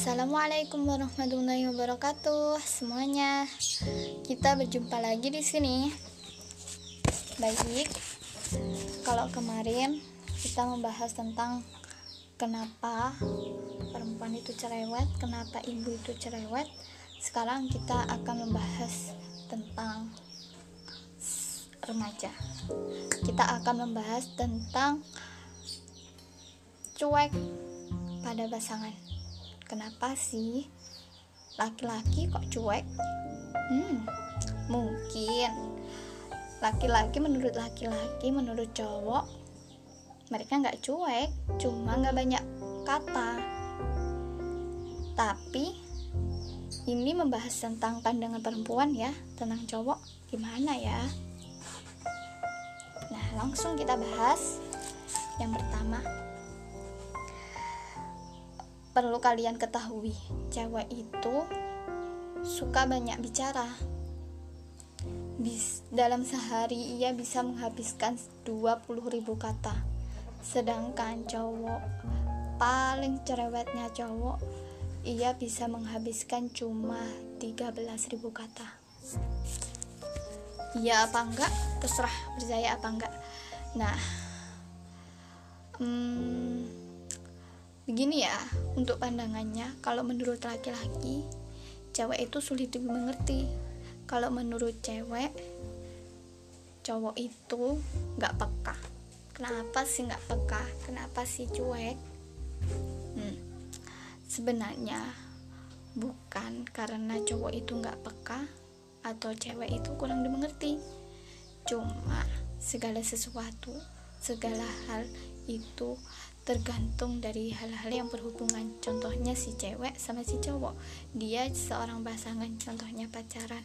Assalamualaikum warahmatullahi wabarakatuh semuanya. Kita berjumpa lagi di sini. Baik. Kalau kemarin kita membahas tentang kenapa perempuan itu cerewet, kenapa ibu itu cerewet. Sekarang kita akan membahas tentang remaja. Kita akan membahas tentang cuek pada pasangan. Kenapa sih laki-laki kok cuek? Hmm, mungkin laki-laki menurut laki-laki menurut cowok mereka nggak cuek, cuma nggak banyak kata. Tapi ini membahas tentang pandangan perempuan ya, tentang cowok gimana ya? Nah, langsung kita bahas. Yang pertama, perlu kalian ketahui, cewek itu suka banyak bicara. Bis, dalam sehari ia bisa menghabiskan 20.000 kata. Sedangkan cowok paling cerewetnya cowok ia bisa menghabiskan cuma 13.000 kata. Iya apa enggak? Terserah percaya apa enggak. Nah, hmm, begini ya untuk pandangannya kalau menurut laki-laki cewek itu sulit dimengerti. Kalau menurut cewek cowok itu nggak peka. Kenapa sih nggak peka? Kenapa sih cuek? Hmm. sebenarnya bukan karena cowok itu nggak peka atau cewek itu kurang dimengerti. Cuma segala sesuatu segala hal itu tergantung dari hal-hal yang berhubungan. Contohnya si cewek sama si cowok. Dia seorang pasangan contohnya pacaran.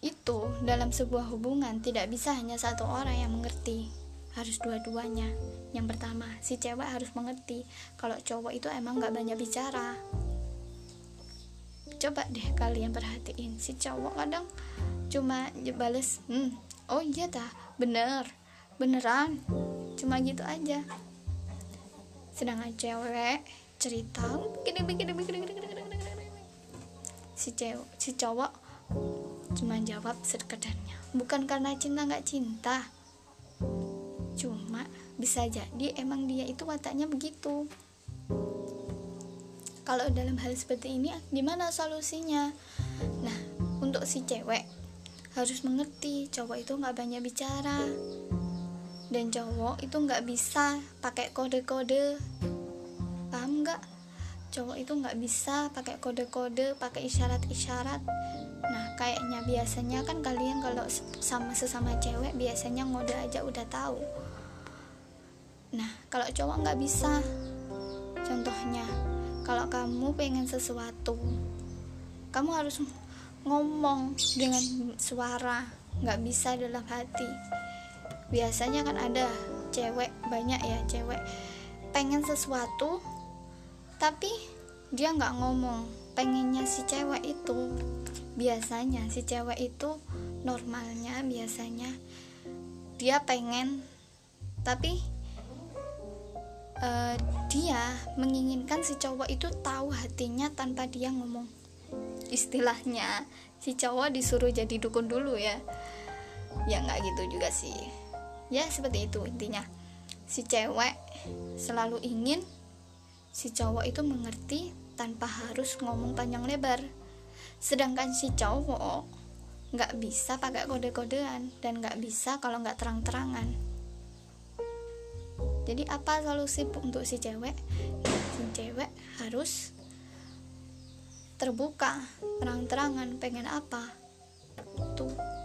Itu dalam sebuah hubungan tidak bisa hanya satu orang yang mengerti. Harus dua-duanya. Yang pertama si cewek harus mengerti kalau cowok itu emang gak banyak bicara. Coba deh kalian perhatiin si cowok kadang cuma bales hmm oh iya dah bener beneran cuma gitu aja. Sedangkan cewek cerita begini begini begini begini si cewek si cowok cuma jawab sekedarnya bukan karena cinta nggak cinta. Cuma bisa jadi emang dia itu wataknya begitu. Kalau dalam hal seperti ini gimana solusinya? Nah untuk si cewek harus mengerti cowok itu nggak banyak bicara dan cowok itu nggak bisa pakai kode-kode. Paham nggak? Cowok itu nggak bisa pakai kode-kode pakai isyarat-isyarat. Nah kayaknya biasanya kan kalian kalau sama sesama cewek biasanya ngode aja udah tahu. Nah kalau cowok nggak bisa. Contohnya kalau kamu pengen sesuatu kamu harus ngomong dengan suara nggak bisa dalam hati biasanya kan ada cewek banyak ya cewek pengen sesuatu tapi dia nggak ngomong pengennya si cewek itu. Biasanya si cewek itu normalnya biasanya dia pengen tapi uh, dia menginginkan si cowok itu tahu hatinya tanpa dia ngomong. Istilahnya si cowok disuruh jadi dukun dulu ya. Ya nggak gitu juga sih ya seperti itu intinya. Si cewek selalu ingin si cowok itu mengerti tanpa harus ngomong panjang lebar. Sedangkan si cowok nggak bisa pakai kode-kodean dan nggak bisa kalau nggak terang-terangan. Jadi apa solusi untuk si cewek? Si cewek harus terbuka terang-terangan pengen apa? Tuh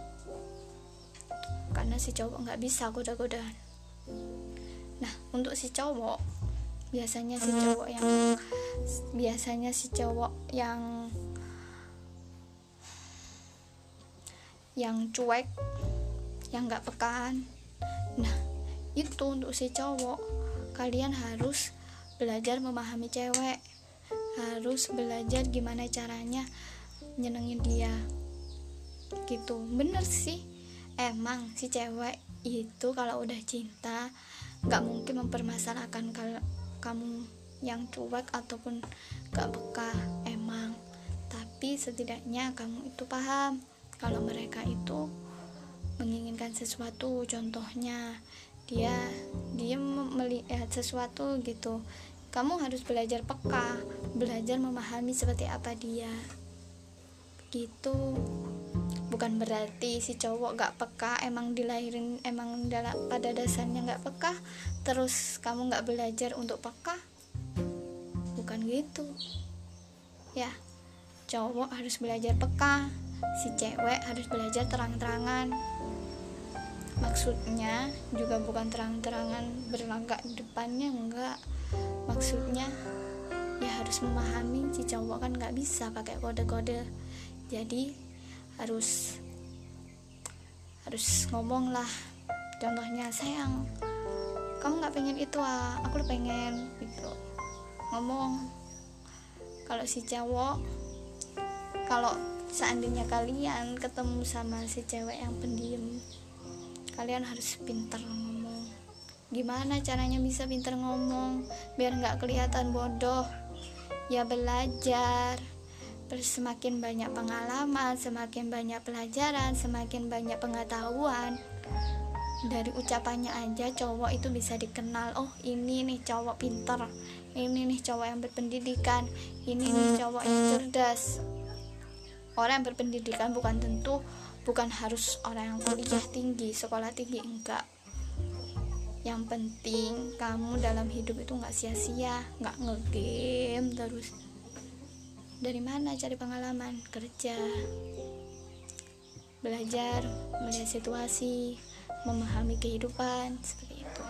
karena si cowok nggak bisa goda-godaan nah untuk si cowok biasanya si cowok yang biasanya si cowok yang yang cuek yang nggak pekaan. Nah itu untuk si cowok. Kalian harus belajar memahami cewek. Harus belajar gimana caranya nyenengin dia. Gitu. Bener sih emang si cewek itu kalau udah cinta nggak mungkin mempermasalahkan kalau kamu yang cuek ataupun gak peka emang. Tapi setidaknya kamu itu paham kalau mereka itu menginginkan sesuatu. Contohnya dia dia melihat sesuatu gitu. Kamu harus belajar peka belajar memahami seperti apa dia. Gitu bukan berarti si cowok gak peka emang dilahirin emang dalam pada dasarnya gak peka terus kamu gak belajar untuk peka? Bukan gitu. Ya cowok harus belajar peka si cewek harus belajar terang-terangan. Maksudnya juga bukan terang-terangan berlagak di depannya enggak maksudnya ya harus memahami si cowok kan nggak bisa pakai kode-kode. Jadi harus harus ngomong lah. Contohnya sayang kamu nggak pengen itu ah aku pengen gitu. Ngomong. Kalau si cowok kalau seandainya kalian ketemu sama si cewek yang pendiam kalian harus pintar ngomong. Gimana caranya bisa pintar ngomong biar nggak kelihatan bodoh? Ya belajar semakin banyak pengalaman semakin banyak pelajaran semakin banyak pengetahuan. Dari ucapannya aja cowok itu bisa dikenal oh ini nih cowok pintar ini nih cowok yang berpendidikan ini nih cowok yang cerdas. Orang yang berpendidikan bukan tentu bukan harus orang yang kuliah tinggi sekolah tinggi enggak. Yang penting kamu dalam hidup itu nggak sia-sia nggak ngegame terus dari mana cari pengalaman? Kerja. Belajar melihat situasi memahami kehidupan seperti itu.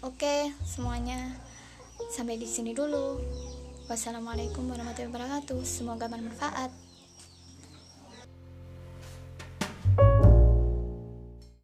Oke semuanya. Sampai di sini dulu. Wassalamualaikum warahmatullahi wabarakatuh. Semoga bermanfaat